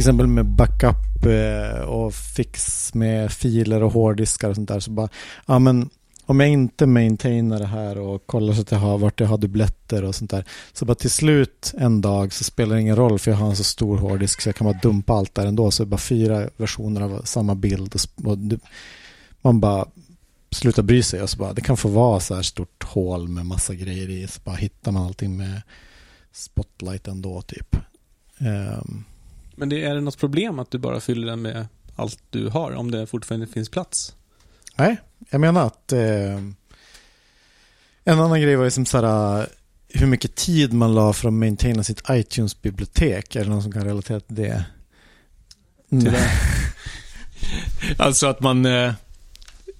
till exempel med backup eh, och fix med filer och hårddiskar och sånt där. Så bara, ja men om jag inte maintainar det här och kollar så att jag har vart jag har dubbletter och sånt där. Så bara till slut en dag så spelar det ingen roll för jag har en så stor hårddisk så jag kan bara dumpa allt där ändå. Så det är bara fyra versioner av samma bild och, och man bara slutar bry sig och så bara det kan få vara så här stort hål med massa grejer i så bara hittar man allting med spotlight ändå typ. Um, men det är det något problem att du bara fyller den med allt du har om det fortfarande finns plats? Nej, jag menar att eh, en annan grej var ju som så här, hur mycket tid man la för att maintaina sitt iTunes-bibliotek. Är det någon som kan relatera till det? Tyvärr. alltså att man eh,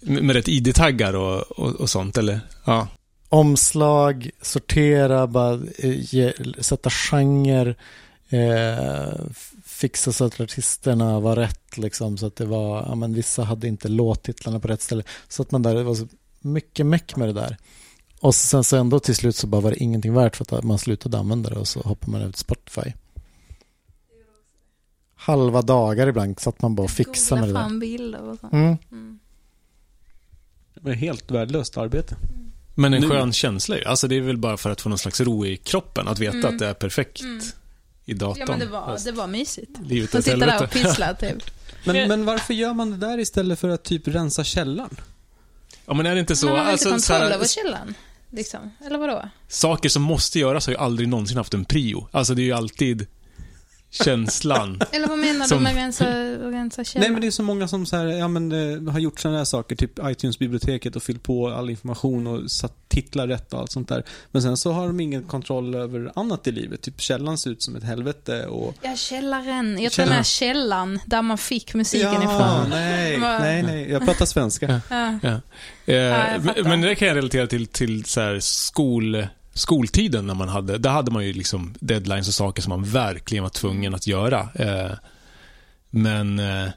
med rätt ID-taggar och, och, och, sånt, eller? Ja. Omslag, sortera, bara eh, ge, sätta genre, eh, fixa så att artisterna var rätt, liksom, så att det var, ja men vissa hade inte låttitlarna på rätt ställe. Så att man där, det var så mycket meck med det där. Och sen så ändå till slut så bara var det ingenting värt för att man slutade använda det och så hoppar man över till Spotify. Halva dagar ibland satt man bara och fixade med det där. fram bilder och sånt. Mm. Mm. Det är helt värdelöst arbete. Mm. Men en skön känsla ju. Alltså det är väl bara för att få någon slags ro i kroppen. Att veta mm. att det är perfekt mm. I datorn. Ja, men det var, det var mysigt. Livet Man sitter där och pysslar typ. men, men varför gör man det där istället för att typ rensa källaren? Ja, men är det inte så? Man har alltså, inte kontroll över källaren. Liksom. Eller vadå? Saker som måste göras har ju aldrig någonsin haft en prio. Alltså det är ju alltid känslan. Eller vad menar som... du med rensa, rensa källa? Nej men det är så många som så här, ja, men, eh, har gjort sådana här saker, typ iTunes-biblioteket och fyllt på all information och satt titlar rätt och allt sånt där. Men sen så har de ingen kontroll över annat i livet. Typ källan ser ut som ett helvete och... Ja, källaren. Jag tar med källan, där man fick musiken ja, ifrån. nej, nej, nej. Jag pratar svenska. ja. ja. Eh, ja men, men det kan jag relatera till, till så här skol skoltiden när man hade, där hade man ju liksom deadlines och saker som man verkligen var tvungen att göra. Eh, men eh,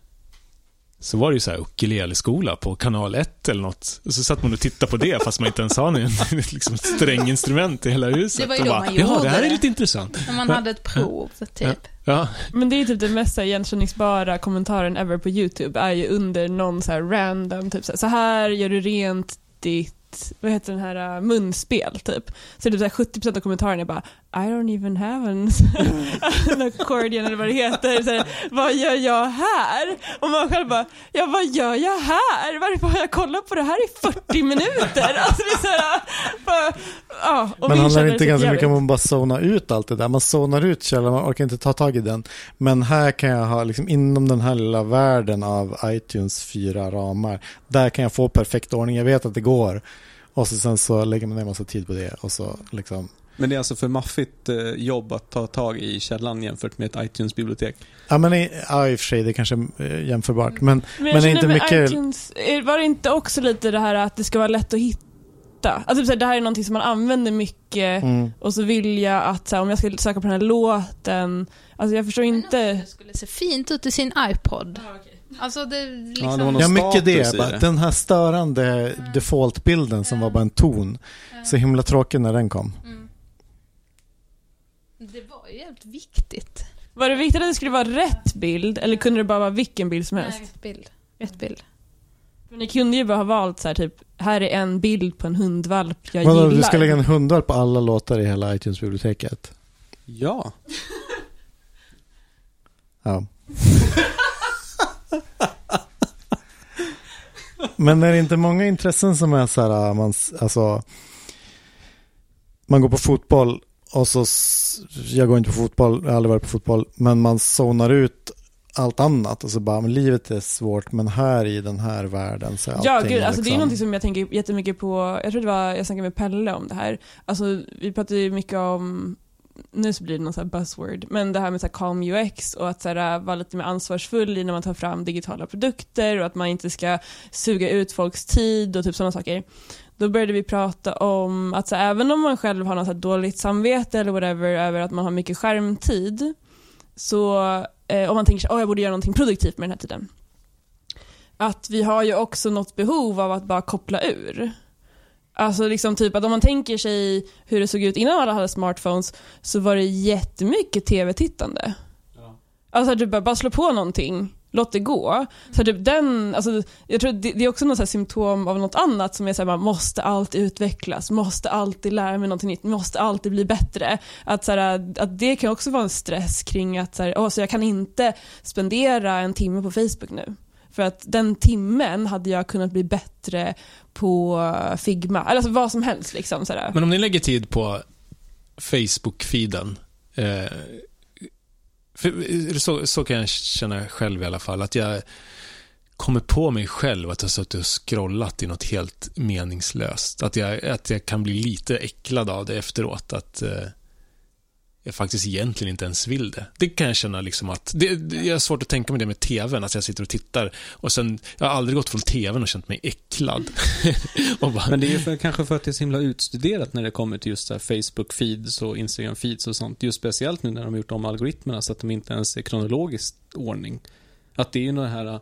så var det ju så här ukuleleskola på kanal 1 eller något. Och så satt man och tittade på det fast man inte ens har någon liksom, stränginstrument i hela huset. Det var ju då bara, man gjorde Ja, det här är lite intressant. När man hade ett prov, typ. Ja. Ja. Men det är typ den mest igenkänningsbara kommentaren ever på YouTube, är ju under någon så random, typ så här, så här gör du rent ditt vad heter den här, uh, munspel typ. Så det är typ 70% av kommentarerna är bara I don't even have an, an accordion eller vad det heter. Så här, vad gör jag här? Och man själv bara, ja vad gör jag här? Varför har jag kollat på det här i 40 minuter? Alltså det är så här, äh, bara, ja, och Men handlar det inte ganska mycket om att bara zona ut allt det där? Man zonar ut källan, man orkar inte ta tag i den. Men här kan jag ha, liksom inom den här lilla världen av iTunes fyra ramar, där kan jag få perfekt ordning. Jag vet att det går. Och så sen så lägger man ner massa tid på det och så liksom men det är alltså för maffigt eh, jobb att ta tag i källan jämfört med ett iTunes-bibliotek? Ja, men i, ja, i och för sig, det är kanske är jämförbart. Men, men, men inte mycket... ITunes, var det inte också lite det här att det ska vara lätt att hitta? Alltså, typ det här är någonting som man använder mycket mm. och så vill jag att så här, om jag ska söka på den här låten, alltså jag förstår inte... Det skulle se fint ut i sin iPod. Ah, okay. Alltså det liksom... Ja, det ja mycket det. Bara, den här störande mm. defaultbilden som var bara en ton. Mm. Så himla tråkig när den kom. Mm. Det var ju jävligt viktigt. Var det viktigt att det skulle vara rätt bild eller kunde det bara vara vilken bild som helst? Nej, rätt bild. Rätt bild. För ni kunde ju bara ha valt så här, typ, här är en bild på en hundvalp jag Vadå, gillar. Du ska lägga en hundvalp på alla låtar i hela iTunes-biblioteket? Ja. ja. Men är det inte många intressen som är så här, man, alltså, man går på fotboll och så, jag går inte på fotboll, jag har aldrig varit på fotboll, men man zonar ut allt annat. Och så bara, men livet är svårt, men här i den här världen så är allting Ja, gud, alltså liksom... det är någonting som jag tänker jättemycket på, jag tror det var, jag snackade med Pelle om det här, alltså vi pratar ju mycket om nu så blir det någon sån här buzzword, men det här med så här calm UX och att så här, vara lite mer ansvarsfull i när man tar fram digitala produkter och att man inte ska suga ut folks tid och typ sådana saker. Då började vi prata om att så här, även om man själv har något så dåligt samvete eller whatever över att man har mycket skärmtid, så eh, om man tänker sig att oh, jag borde göra någonting produktivt med den här tiden, att vi har ju också något behov av att bara koppla ur. Alltså liksom typ att om man tänker sig hur det såg ut innan alla hade smartphones så var det jättemycket tv-tittande. Ja. Alltså typ bara, bara slå på någonting, låt det gå. Så typ den, alltså, jag tror det, det är också något så här symptom av något annat som är såhär, man måste alltid utvecklas, måste alltid lära mig någonting nytt, måste alltid bli bättre. Att, så här, att det kan också vara en stress kring att så här, oh, så jag kan inte spendera en timme på Facebook nu. För att den timmen hade jag kunnat bli bättre på Figma, eller alltså vad som helst. Liksom, sådär. Men om ni lägger tid på Facebook-feeden, eh, Eh, så, så kan jag känna själv i alla fall, att jag kommer på mig själv att jag suttit och scrollat i något helt meningslöst. Att jag, att jag kan bli lite äcklad av det efteråt. Att eh, jag faktiskt egentligen inte ens vill det. Det kan jag känna liksom att, det, det, jag har svårt att tänka mig det med tvn, att jag sitter och tittar och sen, jag har aldrig gått från tvn och känt mig äcklad. bara, Men det är ju för, kanske för att det är så himla utstuderat när det kommer till just Facebook-feeds och Instagram-feeds och sånt. Just speciellt nu när de har gjort om algoritmerna så att de inte ens är kronologisk ordning. Att det är ju den här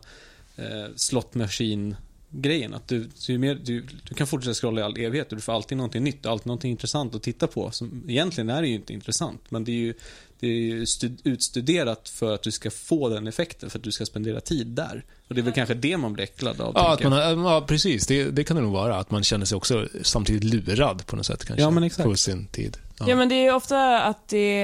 eh, slot machine grejen. Att du, du, mer, du, du, kan fortsätta scrolla i all evighet och du får alltid någonting nytt och alltid någonting intressant att titta på. Som, egentligen är det ju inte intressant, men det är ju, det är ju stud, utstuderat för att du ska få den effekten, för att du ska spendera tid där. Och det är väl kanske det man blir äcklad av. Ja, att man, ja precis. Det, det, kan det nog vara. Att man känner sig också samtidigt lurad på något sätt kanske. Ja, men exakt. På sin tid. Ja. ja, men det är ofta att det,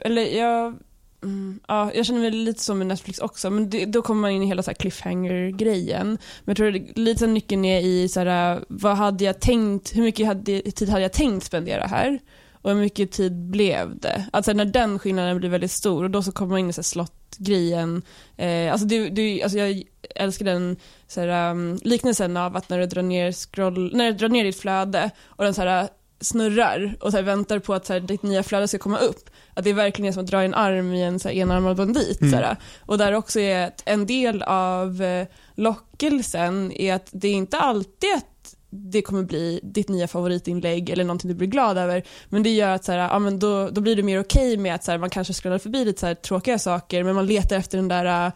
eller jag Mm, ja, jag känner mig lite som med Netflix också, men det, då kommer man in i hela cliffhanger-grejen. Men jag tror att lite så nyckeln är i så här, vad hade jag tänkt, hur mycket hade, tid hade jag tänkt spendera här? Och hur mycket tid blev det? Alltså när den skillnaden blir väldigt stor och då så kommer man in i så slott-grejen. Eh, alltså, det, det, alltså jag älskar den så här, um, liknelsen av att när du drar ner, scroll, när du drar ner ditt flöde och den så här, snurrar och så väntar på att så här, ditt nya flöde ska komma upp. Att det är verkligen som att dra en arm i en så här, enarmad bandit. Mm. Så. Och där också är att en del av eh, lockelsen är att det är inte alltid att det kommer bli ditt nya favoritinlägg eller någonting du blir glad över. Men det gör att så här, ja, men då, då blir det mer okej okay med att så här, man kanske scrollar förbi lite så här, tråkiga saker men man letar efter den där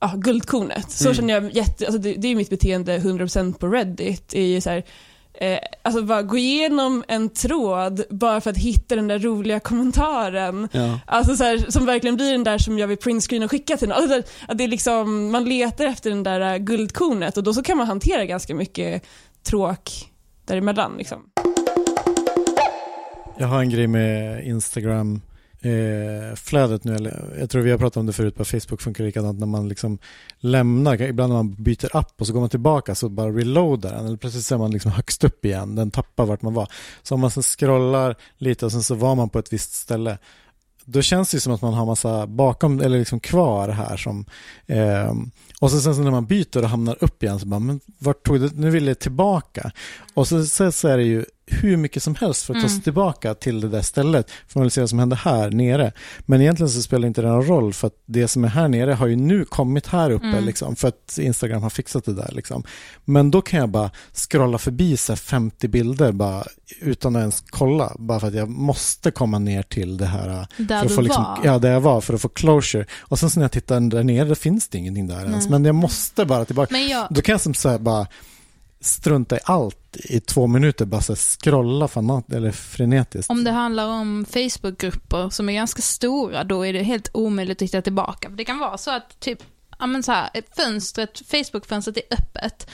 ja, guldkornet. Så mm. känner jag jätte, alltså det, det är mitt beteende 100% på Reddit. är så här, eh, alltså bara gå igenom en tråd bara för att hitta den där roliga kommentaren. Ja. Alltså så här, som verkligen blir den där som jag vill printscreena och skicka till någon. Alltså, att det är liksom, man letar efter den där guldkornet och då så kan man hantera ganska mycket tråk däremellan. Liksom. Jag har en grej med Instagram eh, flödet nu, eller jag tror vi har pratat om det förut på Facebook funkar likadant när man liksom lämnar, ibland när man byter app och så går man tillbaka så bara reloadar den eller plötsligt så är man liksom högst upp igen, den tappar vart man var. Så om man sen scrollar lite och sen så var man på ett visst ställe då känns det som att man har massa bakom eller liksom kvar här som eh, och så sen så när man byter och hamnar upp igen så bara, men vart tog det, nu vill jag tillbaka. Och så, så, så är det ju hur mycket som helst för att ta sig mm. tillbaka till det där stället. För man vill se vad som händer här nere. Men egentligen så spelar inte det någon roll för att det som är här nere har ju nu kommit här uppe mm. liksom, för att Instagram har fixat det där. Liksom. Men då kan jag bara scrolla förbi så 50 bilder bara, utan att ens kolla. Bara för att jag måste komma ner till det här. Där för att få, liksom, var? Ja, där jag var för att få closure. Och sen så när jag tittar där nere, då finns det ingenting där ens. Men jag måste bara tillbaka. Jag... Då kan jag som så här bara strunta i allt i två minuter, bara så scrolla fanat eller frenetiskt. Om det handlar om Facebookgrupper som är ganska stora, då är det helt omöjligt att hitta tillbaka. Det kan vara så att typ, ja men så här, fönstret, Facebook-fönstret är öppet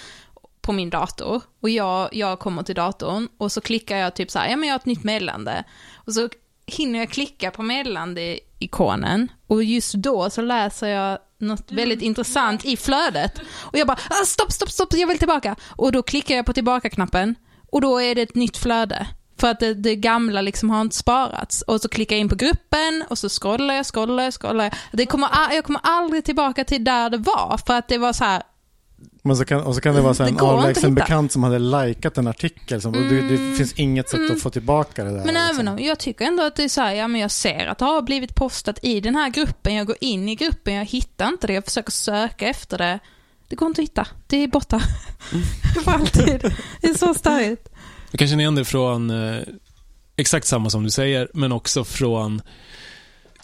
på min dator och jag, jag kommer till datorn och så klickar jag typ så här, ja men jag har ett nytt meddelande. Och så hinner jag klicka på meddelande-ikonen och just då så läser jag något mm. väldigt intressant i flödet. Och jag bara, ah, stopp, stopp, stopp, jag vill tillbaka. Och då klickar jag på tillbaka-knappen och då är det ett nytt flöde. För att det, det, gamla liksom har inte sparats. Och så klickar jag in på gruppen och så scrollar jag, scrollar jag, scrollar jag. Det kommer, jag kommer aldrig tillbaka till där det var. För att det var så här, men så kan, och så kan det vara så en avlägsen bekant som hade likat en artikel. Som, mm. och det, det, mm. finns inget sätt mm. att få tillbaka det där. Men liksom. även om, jag tycker ändå att det är så här, ja men jag ser att det har blivit postat i den här gruppen. Jag går in i gruppen, jag hittar inte det. Jag försöker söka efter det. Det går inte att hitta. Det är borta. Mm. För alltid. Det är så störigt. Jag kan känna igen det från eh, exakt samma som du säger, men också från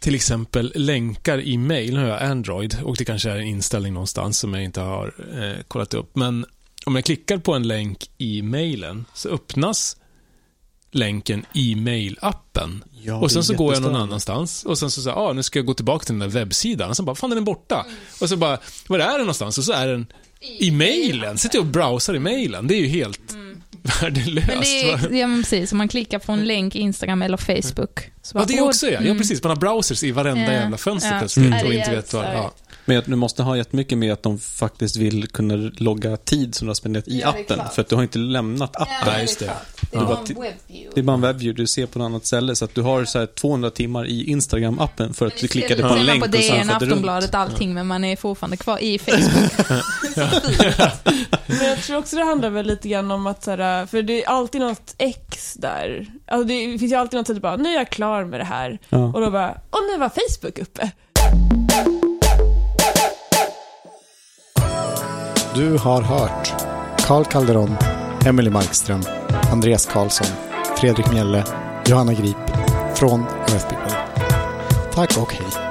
till exempel länkar i mail. Nu har jag Android och det kanske är en inställning någonstans som jag inte har eh, kollat upp. Men om jag klickar på en länk i mailen så öppnas länken i mail-appen. Ja, och sen så går jag någon annanstans och sen så säger ah, nu ska jag gå tillbaka till den där webbsidan. Och sen bara, fan den är borta. Och så bara, var är den någonstans? Och så är den i mailen. Sitter jag och browsar i mailen. Det är ju helt värdelöst. Men det är, ja men precis, om man klickar på en länk i Instagram eller Facebook. Så Ja, bara, det är också ja. Ja, mm. precis. Man har browsers i varenda Ja. jävla fönster Ja. plötsligt Mm. och Ja, inte vet vad... Ja. Men du måste ha jättemycket med att de faktiskt vill kunna logga tid som du har spenderat i Ja, appen. För att du har inte lämnat appen. Ja, just det. Det är Ja. bara en webbview. Det är bara en webbview du ser på något annat ställe. Så att du har så här 200 timmar i Instagram-appen för att du klickade på en länk på och DN, surfade runt. Aftonbladet, allting, men man är fortfarande kvar i Facebook. Men jag tror också det handlar väl lite grann om att så här, för det är alltid något X där. Alltså det finns ju alltid något sätt att bara, nu är jag klar med det här. Ja. Och då bara, och nu var Facebook uppe. Du har hört Carl Calderon, Emily Markström, Andreas Karlsson, Fredrik Mjelle, Johanna Grip från ÖF People. Tack och hej.